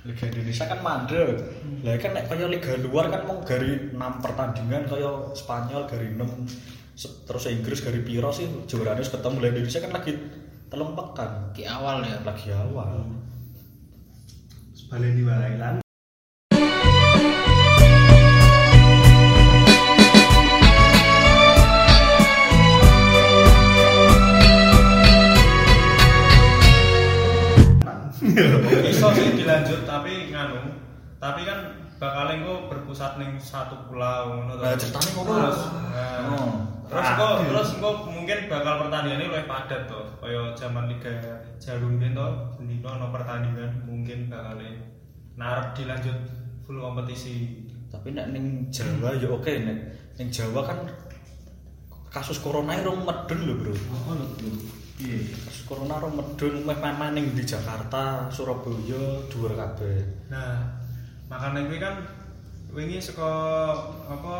Liga Indonesia kan mandek. Lah kan nek kaya liga luar kan mau gari 6 pertandingan kaya Spanyol gari 6 Se- terus Inggris gari piro sih juaranya ketemu lah Indonesia kan lagi telung pekan Di awal ya. lagi awal. Baleni wae lan. Iso ning satu pulau ngono to. Nah, ceritanya ngono. Terus, nah, Oh. Terus engko terus engko mungkin bakal pertandingannya lebih padat to. Kaya zaman Liga Jarum biyen to, dino ono pertandingan mungkin bakal narep dilanjut full kompetisi. Tapi nek ning Jawa ya oke nek ning Jawa kan kasus corona rong medun lho, Bro. Oh, lho. Piye? Kasus corona rong medun meh maning di Jakarta, Surabaya, dhuwur kabeh. Nah, makanya gue kan wingi saka apa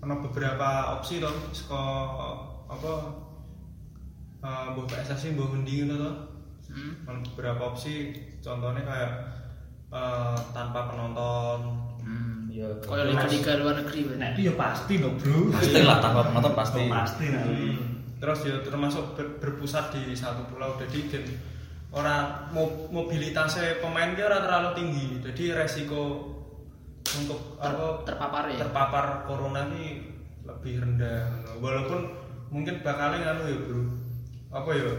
ana beberapa opsi to saka apa eh mbok PSSI mbok ngendi ngono to. Hmm. Ana beberapa opsi contohnya kayak eh, tanpa penonton. Hmm. Ya, Kayak liga-liga luar negeri Nah, itu ya pasti no, Bro. pasti lah tanpa penonton pasti. Oh, pasti nah. Hmm. Terus ya termasuk ber- berpusat di satu pulau jadi gen ora mo- mobilitasnya pemain dia ora terlalu tinggi. Jadi resiko untuk Ter- apa terpapar ya. terpapar corona ini lebih rendah walaupun mungkin bakalnya anu ya bro apa ya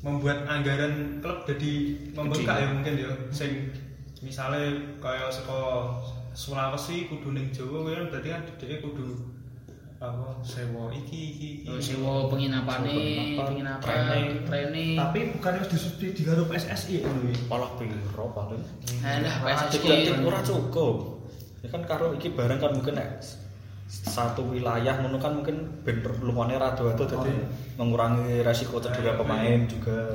membuat anggaran klub jadi membengkak ya mungkin ya sing misalnya kayak saka Sulawesi kudu ning Jawa kuwi kan berarti kan dhek kudu apa sewa iki iki iki Terus sewa penginapan nih, Penginapan, penginapan, training. training. Tapi bukan harus disubsidi karo PSSI ngono ya. Malah piro paling. Alah, PSSI. Ora cukup. Ya kan karo iki barang kan mungkin nek satu wilayah ngono kan mungkin ben lumane Oh, dadi iya. mengurangi resiko cedera Nah, pemain juga.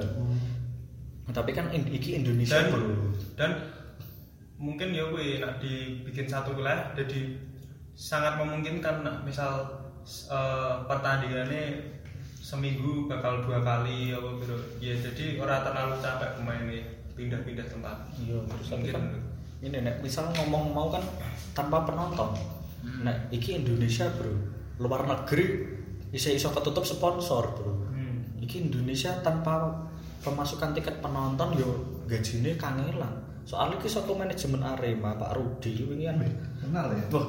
Tapi kan iki Indonesia dan bro. dan mungkin ya kuwi nak dibikin satu wilayah jadi sangat memungkinkan nak misal eh, pertandingannya seminggu bakal dua kali apa bro ya jadi orang terlalu capek pemainnya pindah-pindah tempat Iya, terus Mungkin. kan ini nek misal ngomong mau kan tanpa penonton. Nek iki Indonesia, Bro. Luar negeri iso-iso ketutup sponsor, Bro. hmm. Iki Indonesia tanpa pemasukan tiket penonton yo gajine kangelan. Soalnya iki saka manajemen Arema Pak Rudi wingi kan. Kenal ya? Wah,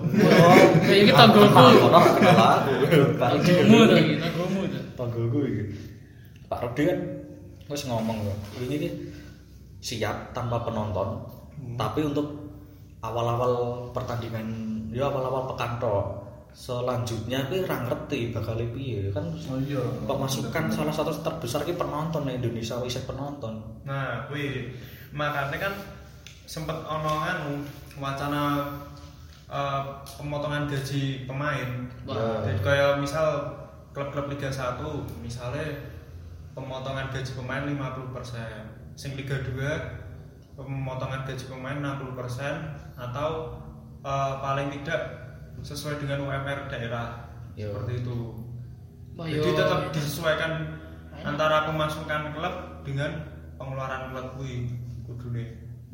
Ya iki tanggoku. Kenal, kenal, aku. Pak Rudi. Tanggomu to iki, tanggomu to. Tanggoku iki. Pak Rudi kan wis ngomong kok. Wingi iki siap tanpa penonton. Tapi untuk awal-awal pertandingan ya awal-awal pekan tok. Selanjutnya kuwi ora ngerti bakal piye kan Oh iya. pemasukan salah satu terbesar ki penonton di Indonesia wis penonton. nah kuwi makanya kan sempet ono anu wacana eh, pemotongan gaji pemain Wah. Jadi kayak misal klub-klub Liga 1 misalnya pemotongan gaji pemain 50% sing Liga 2 pemotongan gaji pemain 60% atau eh, paling tidak sesuai dengan UMR daerah Yo. seperti itu Wah, jadi yo. tetap disesuaikan antara pemasukan klub dengan pengeluaran klub kuwi kudune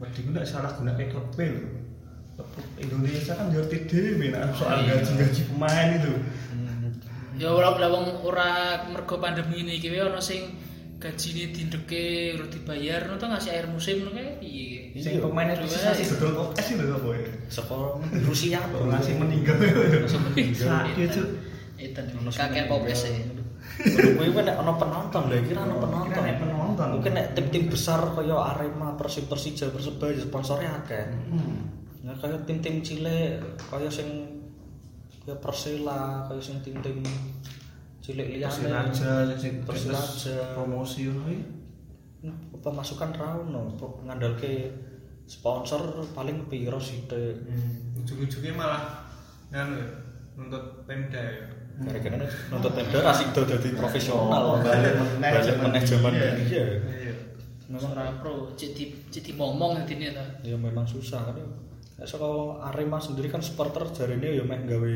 ku nek salah gunake klub. Klub Indonesia kan ngerti dhewe nek soal Iya. gaji-gaji pemain itu. Ya ora ora wong ora mergo pandemi ini iki ono sing gajine dindeke ora dibayar to ngasih air musim ngono kae piye. Sing pemain itu Iya. sih dodol kok es itu apa ya? Sekolah Rusia Kok ngasih meninggal. Sakit Cuk. Itu sing kakek popes ya. Kuwi kan nek ono penonton lho, kira ono penonton. Kira nek penonton. Mungkin nek tim-tim besar kaya Arema, Persib, Persija, Persebaya sponsornya akeh. Hmm. Ya kaya tim-tim cilik kaya sing kaya Persela, kaya sing tim-tim cilik liyane. Sing Persiraja. promosi ngono iki. Pemasukan ra ono, ngandalke sponsor paling piro sithik. ujung-ujungnya malah nganu ya nuntut Pemda ya Gara-gara nuntut tenda ra sido dadi profesional, balik balik meneh balik meneh iya. iya. iya Memang Ora pro, cek di momong intine ta. ya memang susah kan ya. Saka Arema sendiri kan supporter jarine ya meh gawe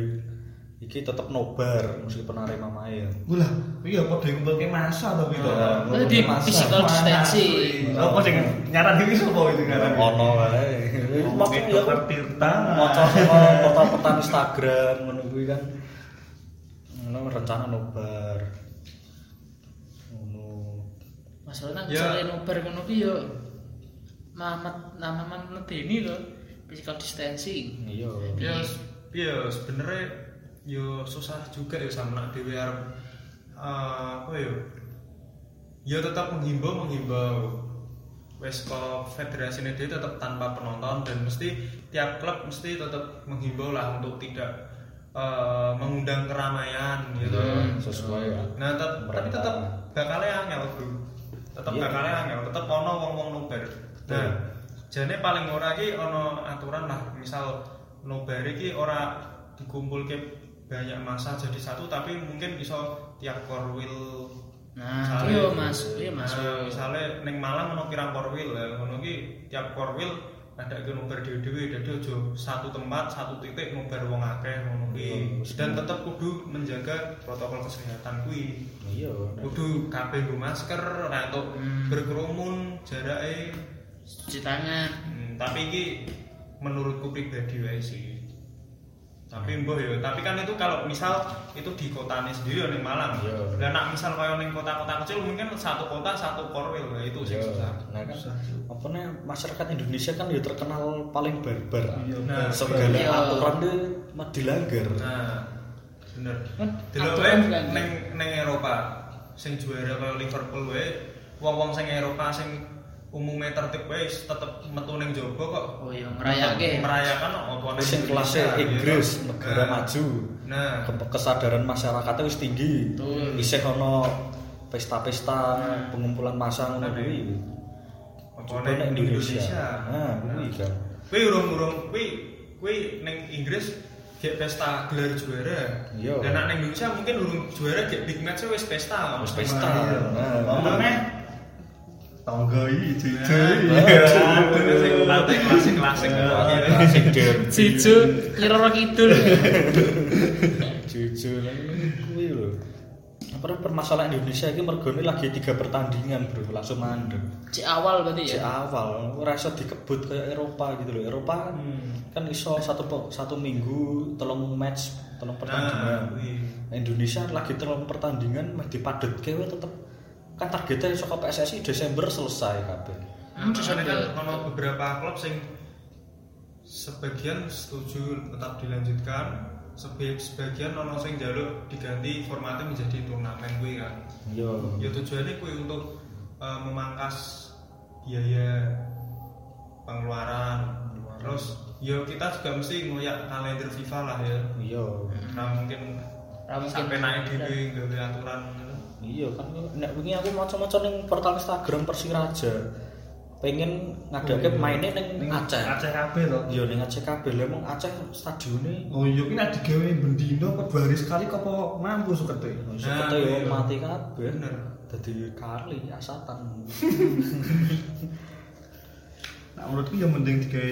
iki tetep nobar meskipun Arema main. Gula, iya padha ngumpulke masa to. Nah, Itu di physical distancing. Apa sing nyaran iki sapa itu nyaran? Ono wae. Maksud ya Dokter Tirta. maca kota-kota Instagram ngono kuwi kan. Ngono rencana nobar. Ngono. Masalahnya Ya. nobar ngono ki yo Mamat nama Mamat medeni to physical distancing. Iya. ya iya sebenarnya yo susah juga ya sama nak dhewe arep eh, apa ya? Ya tetap menghimbau menghimbau. Wes kok federasi ini dia tetap tanpa penonton dan mesti tiap klub mesti tetap menghimbau lah untuk tidak eh, mengundang keramaian gitu. Hmm, sesuai ya. nah tet- tapi tetap bakalnya angel bro. Tetap Iya. bakalnya angel. Tetap ono wong wong nobar. Nah jane paling ora ki ono aturan lah. Misal nobar iki ora dikumpulke banyak masa jadi satu tapi mungkin bisa tiap korwil Nah, iya Mas, iya Mas. Nah, misalnya neng Malang ono pirang korwil lah ngono ki tiap korwil ada ke nobar dhewe-dhewe dadi aja satu tempat satu titik nobar wong akeh ngono ki Iya, dan tetap kudu menjaga protokol kesehatan kuwi Iya. kudu kabeh masker ora entuk Hmm. berkerumun jarake Cuci tangan. Hmm, tapi iki menurutku pribadi wae sih tapi mbah ya tapi kan itu kalau misal itu di kotanya sendiri ya ning Malang Iya. dan nak misal kaya ning kota-kota kecil mungkin satu kota satu korwil nah, itu sih Iya. susah Nah kan apa nih masyarakat Indonesia kan ya terkenal paling barbar. Iya, Nah, segala iya. aturan deh mah dilanggar. nah bener Kan delok wae ning ning Eropa sing juara kaya Liverpool wae wong-wong sing Eropa sing umumnya tertib wae tetep metu ning jaba kok Oh iya, ngerayake. merayakan apa ning Sing kelasnya Indonesia, Inggris, negara Nah, maju. Nah, Ke- kesadaran masyarakatnya wis tinggi. Isih ono pesta-pesta pengumpulan massa ngono Nah, kuwi. apa ning ning Indonesia. Nah, kuwi kan. Kuwi urung-urung kuwi kuwi ning Inggris gek pesta gelar juara. Iya. Dan ning Indonesia mungkin urung juara gek big match wis pesta. Wis pesta. Iya. Nah, tangga iki Nah, jujur. bener sing partai klasik-klasik. Klasik derby. Cicu nyeroro kidul. Jujur kuwi lho. Apa permasalahan Indonesia ini mergone lagi tiga pertandingan bro langsung mandek. Cik awal berarti Di ya. awal ora iso dikebut kayak Eropa gitu loh. Eropa kan, kan iso satu satu minggu telung match, telung pertandingan. Nah, kuwi. Nah, Indonesia lagi telung pertandingan mah dipadet kewe tetep kan targetnya iso ke PSSI Desember selesai kabeh. Hmm, kan ono beberapa klub sing sebagian setuju tetap dilanjutkan, sebagian ono sing jaluk diganti formatnya menjadi turnamen kuwi kan. Yo. ya tujuannya kue untuk eh, memangkas biaya pengeluaran terus ya kita juga mesti ngoyak kalender FIFA lah ya Iya. nah mungkin Ra mungkin. sampai naik dhewe gawe aturan gitu. Iya kan nek wingi aku maca-maca ning portal Instagram Persiraja. Pengen ngadake mainnya ning Aceh. Aceh kabeh to. Iya ning Aceh kabeh lha emang Aceh stadione Oh iya ki nek digawe bendino apa dua hari sekali kok apa mampu sukete. iso Nah, kete yo iya. mati kabeh. Bener. Dadi kali asatan. Nah menurutku yang mending digawe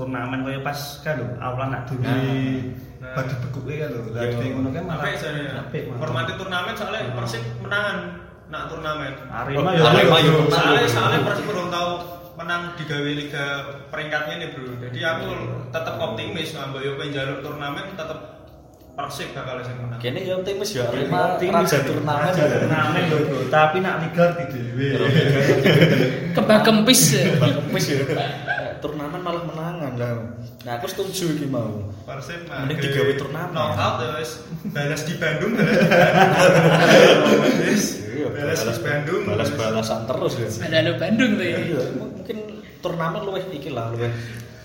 turnamen kaya pas kan lho, awalan nak dhewe Nah. bagi bekuke kan lho. Lah Iya. digawe ngono kan malah apa ya apik formatnya turnamen soalnya persib menangan nak turnamen Arema Oh, ya Arema ya bro. menang. soalnya soalnya persib belum tahu menang di gawe liga peringkatnya nih bro jadi aku tetap optimis ngambil yo pengen jalur turnamen tetap persib bakal sing menang Kene yo optimis ya Arema Tim raja turnamen. Raja turnamen lho bro. Tapi nak liga di dhewe. Kembang kempis ya. Wis ya. Turnamen malah menangan lah. Nah, aku setuju iki mau. Persib mah Mending digawe turnamen. knockout ya wis balas di Bandung balas di Bandung. Iya, balas di Bandung balas-balasan terus ya. Ada ada Bandung tuh ya. Iya, mungkin turnamen luwih iki lah, luwih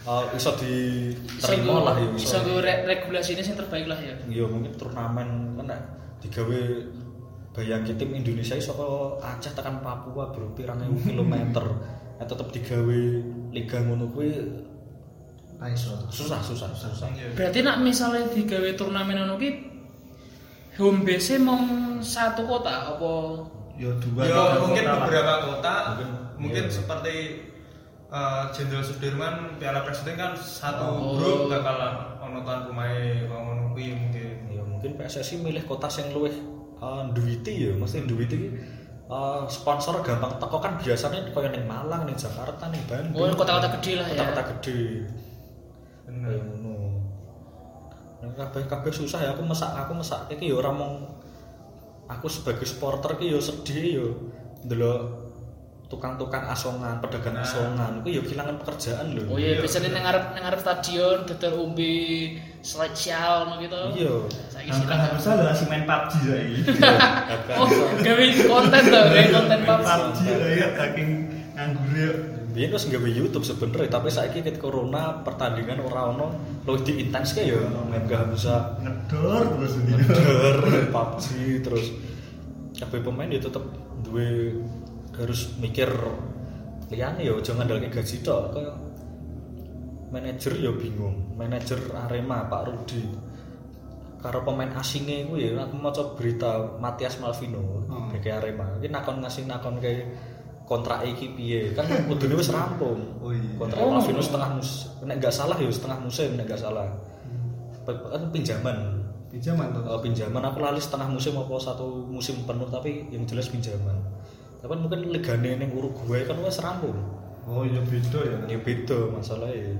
uh, iso Iso diterima lah ya. Iso go re- regulasi ini yang terbaik lah ya. Iya, mungkin turnamen kan nek digawe bayangke tim Indonesia iso Aceh tekan Papua bro pirang ewu kilometer. Nek tetep digawe liga ngono kuwi susah susah susah. Iya. Berarti nak misalnya digawe turnamen anu ki home base mong satu kota apa Yo dua. Ya tiga mungkin kota lah. beberapa kota Mungkin, mungkin iya. seperti eh, Jenderal Sudirman Piala Presiden kan satu Oh. grup bakal ono tuan pemain ngono kuwi mungkin. Ya mungkin PSSI milih kota yang luwih eh, duwiti ya mesti duwiti eh, sponsor gampang teko kan biasanya koyo ning Malang ning Jakarta ning Bandung Oh, kota-kota gede lah ya. kota-kota gede Bener. Ngono Nah, kabeh kabeh susah ya aku mesak aku mesak iki ya ora mung aku sebagai supporter ki ya sedih ya ndelok tukang-tukang asongan, pedagang Nah. asongan, itu ya kehilangan pekerjaan loh. Oh iya, biasanya nang ngarep nang ngarep stadion dodol umbi slide sial ngono gitu. Iya. Saiki Kan harusnya lah si main PUBG lagi. Oh, gawe konten tuh, gawe konten PUBG. PUBG lah ya saking nganggur ya. Biyen wis nggawe YouTube sebenernya, tapi saiki ketika corona pertandingan ora ono, luwih diintens ya main gak bisa Ngedor terus ini. Ngeder, PUBG terus kabeh pemain ya tetep duwe harus mikir liyane ya aja ngandalke gaji tok kaya manajer ya bingung. Manajer Arema Pak Rudi. Karo pemain asingnya itu ya aku maca berita Matias Malvino Hmm. bagi Arema. Ini nakon ngasih nakon kayak kontrak iki piye? Kan kudune wis rampung. Oh iya. kontrak Oh. Malvino setengah mus nek gak salah ya setengah musim nek gak salah. Pe- kan pinjaman. Pinjaman tuh. Eh, pinjaman. Aku lali setengah musim apa satu musim penuh tapi yang jelas pinjaman. Tapi mungkin ligane ning Uruguay kan wis rampung. Oh iya beda ya. ini beda masalahnya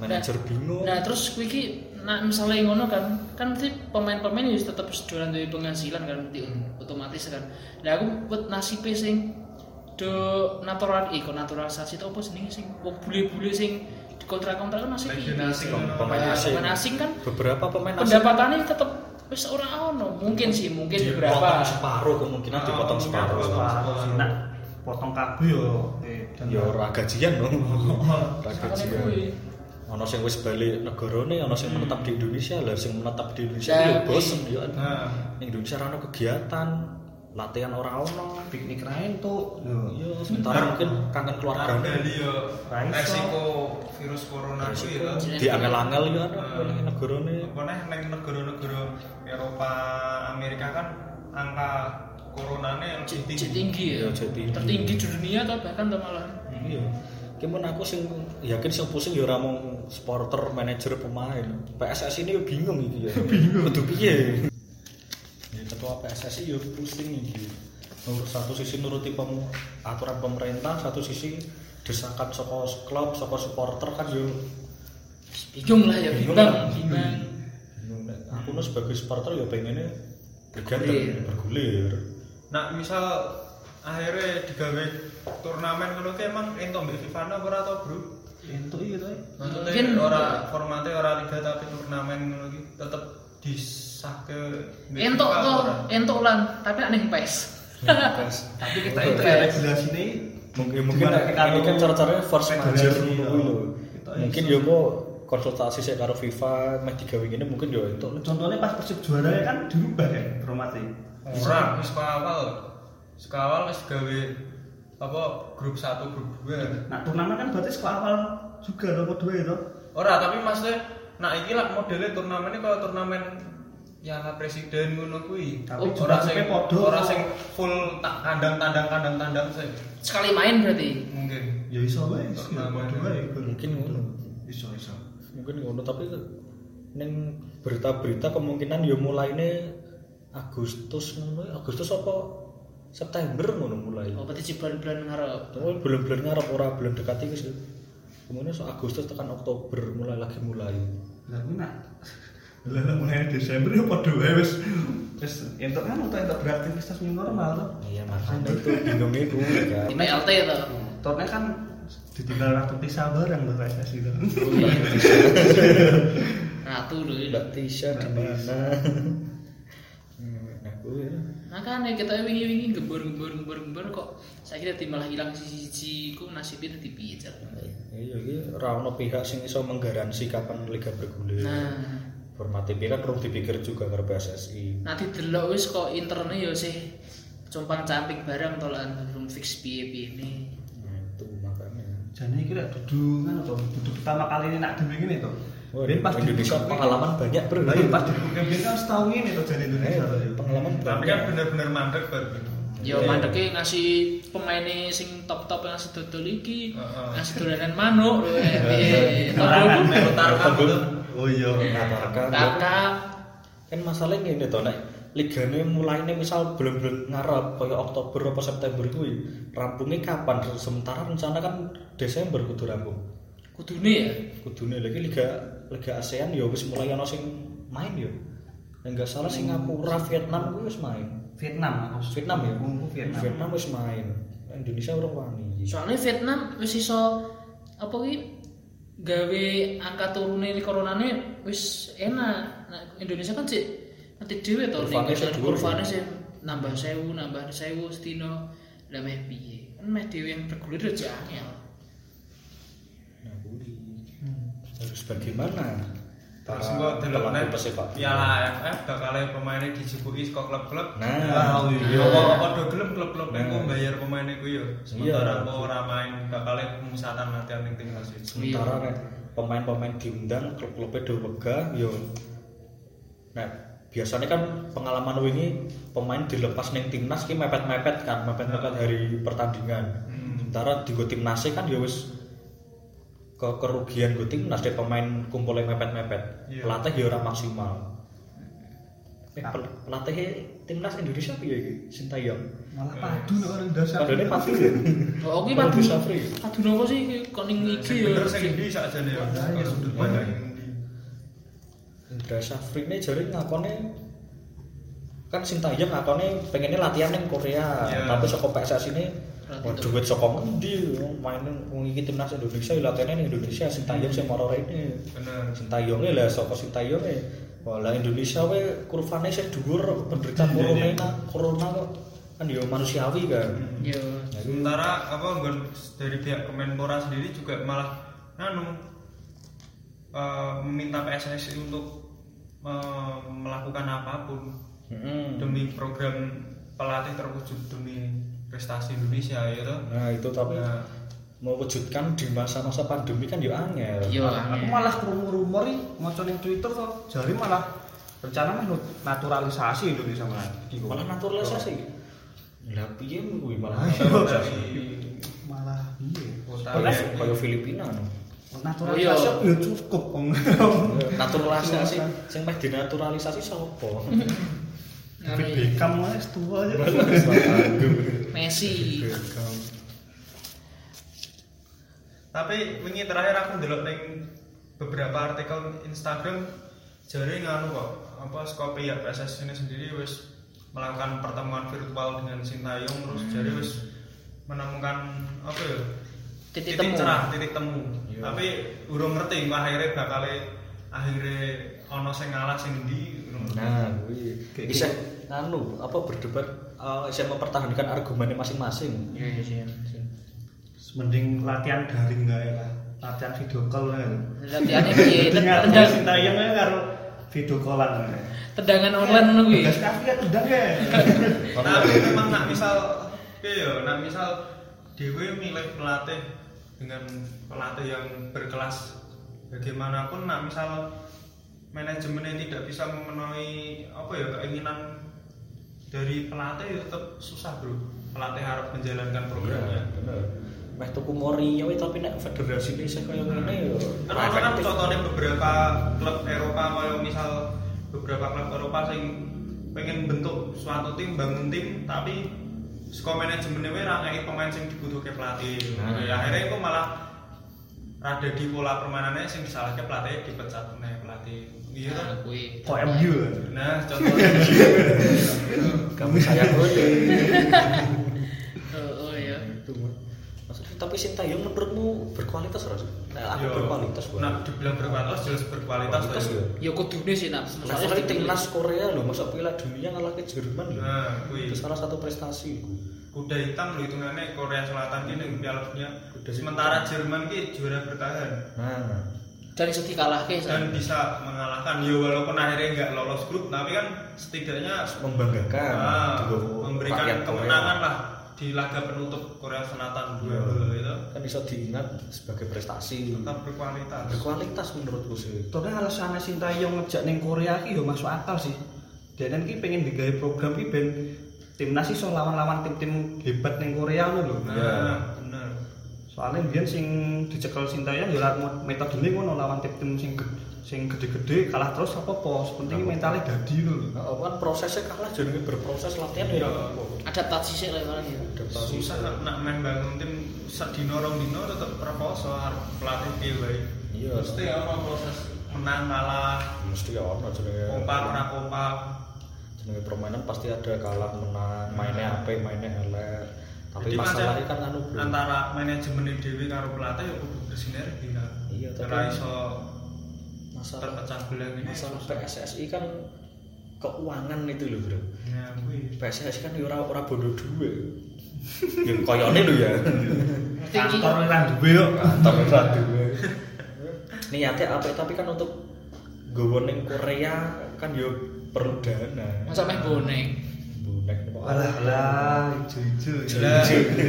manajer bingung Nah, terus kuwi iki nah misalnya ngono kan, kan mesti pemain-pemain ya tetep sedolan duwe penghasilan kan mesti otomatis kan. Lah aku buat nasibe sing do natural iko naturalisasi itu apa jenenge sing wong bule-bule sing dikontrak-kontrak kan Legend piye? asing. Pem- pemain Nah, asing Pemain asing kan beberapa pemain asing pendapatannya tetep wis ora ono. Mungkin sih, mungkin dipotong beberapa. separuh kemungkinan dipotong mungkin separuh Separuh sih nak potong kabeh yo. Eh, dan- ya ora gajian loh ora Makanya gajian. Ono sing wis balik negarane ono sing menetap di Indonesia lah sing menetap di Indonesia ya bosen ya Nah, ning Indonesia ono kegiatan latihan ora ono piknik lain tuh. Yo. iya sementara mungkin kangen keluargane Argali yo resiko virus corona Resiko to. di angel-angel ya ono ning negarane neh ning negara-negara Eropa Amerika kan angka coronane lebih Tinggi, tinggi. ya. Tinggi. Tertinggi di dunia atau bahkan malah. iya Cuman aku sing yakin sing pusing ya ora mung supporter, manajer, pemain. PSSI ini ya bingung iki ya. Bingung. Kudu piye? Ya ketua PSSI ya pusing iki. Nur satu sisi nuruti pem, aturan pemerintah, satu sisi desakan saka klub, saka supporter kan yo Bingung lah ya, Bingung bimbang, lah. bimbang. bingung. Aku nu sebagai supporter ya pengennya bergulir, bergulir. Nah, misal akhirnya digawe turnamen ngono ki emang entuk mbek FIFA apa ora to, Bro? Itu iya tuh. Maksudnya Mungkin ora formatnya ora liga tapi turnamen ngono ki tetep disahke mbek Entuk ora? entuk lan, tapi aneh pes. Tapi kita itu ya regulasi ini mungkin mungkin kita ini kan cara-caranya force major iya. mungkin ya mau konsultasi sih karo FIFA meh digawe ngene mungkin ya itu contohnya pas persib juara kan dirubah ya formatnya. Ora, wis awal. Wis awal wis gawe apa grup 1 grup 2. Nah turnamen kan berarti sekolah awal juga loh dua itu. Ora, tapi maksudnya nah iki lah modelnya turnamennya kalau turnamen Piala Presiden ngono kuwi. Tapi ora juga sing podo. ora sing full tak kandang tandang kandang tandang sih. Sekali main berarti. Mungkin. Ya iso wae, ya Turnamen. podo wae. mungkin ngono Iso iso. mungkin ngono tapi ning berita-berita kemungkinan ya mulainya Agustus ngono Agustus apa September ngono mulai Oh, berarti bulan-bulan ngarep. Oh, bulan-bulan ngarep ora bulan dekat iki sih kemudian so Agustus tekan Oktober mulai lagi mulai Lah nak lah mulai Desember ya podo wae wis wis entuk kan untuk entuk beraktivitas new normal tuh. iya makanya itu bingung itu kan Di PLT itu. Tornya kan ditinggal ratu pisah bareng tuh PSSI itu. Ratu lho ini. Mbak Tisha di mana? Hmm, Aku ya. Makanya kita wingi-wingi gembur-gembur gembur-gembur kok saya kira malah hilang sisi-sisi ku nasibnya di piye Jar? Iya, iya, ora ono pihak sing iso menggaransi kapan liga bergulir. Nah, Format TV kan perlu dipikir juga karo PSSI. nanti delok wis kok interne ya sih compang camping barang tolan belum fix piye-piye ini. Nah, itu makanya. Jane iki lek dudu kan to, dudu pertama kali ini nak demi ngene to. Wah, Ben pas Indonesia dibuka- pengalaman banyak, Bro. Lah iya pas dibuka ben kan setahun ini to jane Indonesia. Eh, to. pengalaman Tapi kan bener-bener mandek baru. Ya Iya. mandeke ngasih pemainnya sing top-top yang ngasih dodol iki, ngasih dolanan manuk lho eh, piye. Tarkam tuh. Oh iya. Tarkam. kakak kan masalahnya ngene to nek ligane mulainya misal belum-belum ngarep kaya Oktober apa September kuwi rampungnya kapan sementara rencana kan Desember kudu rampung Kudune ya. kudune lagi liga liga ASEAN ya wis mulai ana sing main ya Nek enggak salah Singapura Vietnam kuwi wis main Vietnam aku. Vietnam ya Vietnam. Vietnam wis main Indonesia ora wani Soalnya Vietnam wis iso apa ki gawe angka turune di coronane wis enak. Nah, Indonesia kan sih nanti dhewe to Kurvane sih kurvane ya. sih nambah sewu nambah sewu setino lah meh piye kan meh dhewe yang bergulir aja angel nah kuwi harus bagaimana? Terus nek pesepak Piala AFF bakal pemainnya dijebuki saka klub-klub. Nah, Oh, iya. Apa padha gelem klub-klub. Nah. iku bayar pemainnya ku yo. Iya. Sementara apa ora main bakal pemusatan latihan ning timnas sementara nek pemain-pemain diundang klub-klubnya do wegah yo nah biasanya kan pengalaman wingi pemain dilepas neng timnas ki mepet-mepet kan mepet-mepet hari pertandingan. Sementara di go timnas kan ya wis ke kerugian go timnas deh pemain kumpulnya mepet-mepet Iya. pelatih ya ora maksimal eh, pel- pelatih timnas Indonesia piye iki Sintayong Malah padu nek orang dasar. padahal pasti ya oh oke Kalau padu bisa free. padu nopo sih kok ning Sing iki ya bener sing ndi sakjane yo. Kalau sudut pandang yang ndi. Indra Safri ini jadi ngakone kan Sintayong ngakone pengennya latihan ning Korea Iya. tapi saka PSS ini Itu. duit saka ngendi mainin ngiki timnas Indonesia ya latihannya ning Indonesia Sintayong sing moro ini. Bener. Sintayong lah saka Sintayong e Wala Indonesia we kurvane sih dhuwur penderita Iya, corona corona kok. Kan ya manusiawi kan. Yo Sementara apa nggon dari pihak Kemenpora sendiri juga malah anu eh, meminta PSSI untuk eh, melakukan apa pun Mm-mm. demi program pelatih terwujud demi prestasi Indonesia ya toh. nah itu tapi Nah, mewujudkan di masa-masa pandemi kan ya angel yo Aku malah krungu rumor iki maca ning Twitter kok jari malah rencana mah naturalisasi Indonesia malah. Malah naturalisasi lah piye kuwi malah naturalisasi malah iya. Kota Padahal yang- kayak Filipina no. naturalisasi Oh, iya. ya cukup wong. naturalisasi sing meh dinaturalisasi sapa David Beckham wis tua aja. Messi Tapi wingi terakhir aku ndelok ning beberapa artikel Instagram jare nganu kok apa saka pihak PSSI ini sendiri wis melakukan pertemuan virtual dengan Sintayong terus jare wis menemukan apa ya Titik temu. cerah titik temu Iya. tapi urung ngerti akhirnya bakal akhirnya ono sing ngalah sing ndi. Nah bisa nganu apa berdebat eh, bisa mempertahankan argumennya masing-masing iya iya sih Mending latihan daring enggak ya lah. Latihan video call lah. latihannya piye Tendang Sintayong ya karo video callan. tendangan online ngono kuwi Gas kafe ya tendang ya. tapi memang nak misal piye ya nak misal dewe milih pelatih dengan pelatih yang berkelas bagaimanapun nak misal manajemennya tidak bisa memenuhi apa ya keinginan dari pelatih ya tetap susah bro. Pelatih harus menjalankan programnya Iya, bener. Meh tuku Mourinho we, tapi nek federasi ini sing kaya ngene ya. Ono kan contohnya beberapa klub Eropa kaya misal beberapa klub Eropa sing pengen bentuk suatu tim bangun tim tapi saka manajemennya wae ra pemain sing dibutuhke pelatih. Nah. ya akhirnya itu malah rada di pola permainannya sing disalahke pelatih dipecat meneh pelatih iya. Nah, kuwi Kok MU lah. nah contohnya kami sayang kowe oh, oh ya itu maksudnya tapi Sintayong menurutmu berkualitas ora sih? Nah, aku Yo, berkualitas gua nah dibilang berkualitas jelas berkualitas Kualitas ya? Ya kudune sih nak. Levelnya timnas Korea loh, masuk Piala Dunia ngalah ke Jerman loh. nah kuwi. Itu salah satu prestasi. kuda hitam lo hitungannya Korea Selatan ini yang Piala Dunia. Kuda sementara Jerman ki juara bertahan. Nah, dan iso dikalahke dan bisa mengalahkan ya walaupun akhirnya nggak lolos grup tapi kan setidaknya membanggakan. ah, Di memberikan rakyat kemenangan Korea. lah di laga penutup Korea Selatan dua Iya. itu Kan bisa diingat sebagai prestasi. tetap berkualitas Berkualitas menurutku sih. Tapi alasan Sintayong ngejak ning Korea ki yo masuk akal sih. Dan ki pengen digawe program ki ben timnas iso lawan-lawan tim-tim hebat ning Korea lho. nah Iya. Soalnya biyen sing dicekel Sintayong ya lewat metodene ngono lawan tim-tim sing sing gede-gede kalah terus apa apa. Penting mentalnya dadi lho. Nah, kan prosesnya kalah jadi berproses latihan ya. Iya. adaptasi sih lah orang ya Adaptasi. susah nak, nak main bangun tim sedino rong dino tetep reposo arep pelatih wae. Iya. Mesti ono proses menang kalah, Mesti ya ono jenenge. kompak ora kompak. jenenge permainan pasti ada kalah menang, mainnya apa, mainnya elek. Tapi masalahnya kan anu antara manajemen dhewe karo pelatih ya kudu bersinergi kan. Iya, tapi- iso masalah terpecah belah gini. masalah PSSI kan keuangan itu loh bro. Ya. PSSI kan ya ora ora bodoh duwe. ya koyone lho ya. Kantor ora duwe yo. Kantor ora duwe. Niatnya apa tapi kan untuk ning Korea kan yo perlu dana. masa main bonek Bonek. Alah alah ijo-ijo. Lah, Boneke.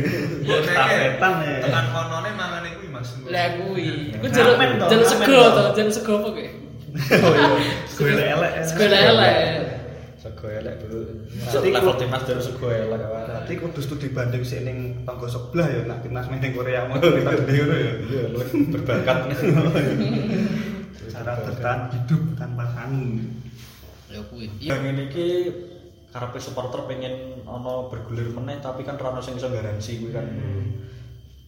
Tapetan ya. Tekan konone mangane kuwi Mas. lah kuwi ku Ramen jaluk toh, jaluk ramen sego to jaluk sego apa kowe Oh iya. Gue elek. sego elek Sego elek bro. Berarti Level timnas dari sego elek. Berarti kudu studi banding sik ning tangga sebelah ya nak timnas main ning Korea mau kita gede ngono ya. Iya, berbakat. Cara bertahan hidup tanpa tanggung. ya kuwi Yang ini ki karepe supporter pengen ono bergulir meneh tapi kan rano sing iso garansi kuwi kan.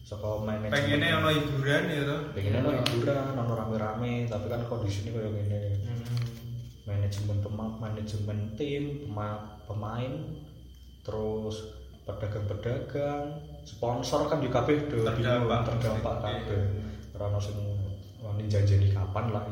Saka manajemen. Pengennya ono hiburan ya to. pengen ono hiburan, ono rame-rame, tapi kan kondisi ini kayak gini. Manajemen pemain, manajemen tim, pema- pemain, terus pedagang-pedagang, sponsor kan juga kabeh do Terdampak. terdampak kabeh. Rano sing wani janjeni kapan lah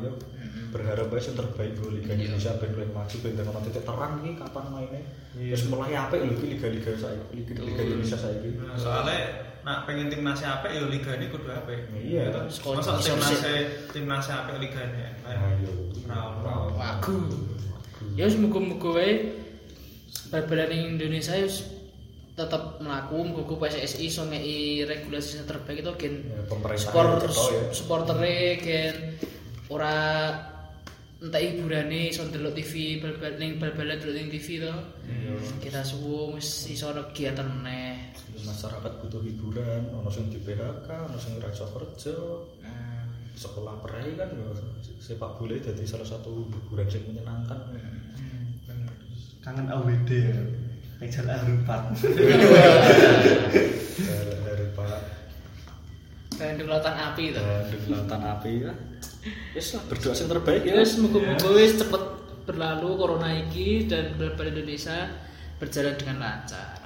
ya. Berharap aja yang terbaik bro Liga Indonesia ben luwih maju ben ono titik terang iki kapan mainnya. Terus mulai apik lho iki liga-liga saya, liga, liga Indonesia saiki. Nah, soalnya nak pengen timnasnya apik ya liga ini kudu apik. Iya. Gitu. Masa timnasnya timnasnya apik liga ini. Ayo. Ora ono. wagu ya wis muga-muga wae bal-balan Indonesia wis tetep mlaku muga PSSI iso ngeki regulasi terbaik itu gen Ya, cetha ya. supportere gen ora entah hiburane iso ndelok TV bal-balan ning bal-balan delok ning TV to. Kita suwung wis iso ana kegiatan meneh. Masyarakat butuh hiburan ono sing di PHK ono sing ora iso kerja. Sekolah perai kan sepak bola jadi salah satu hiburan yang menyenangkan. Kangen AWD ya. Meja Arupat. dari, di lautan api to dan lautan api ya. Yes lah berdoa yang terbaik ya. Wis muga-muga wis cepet berlalu corona iki dan bal-balan Indonesia berjalan dengan lancar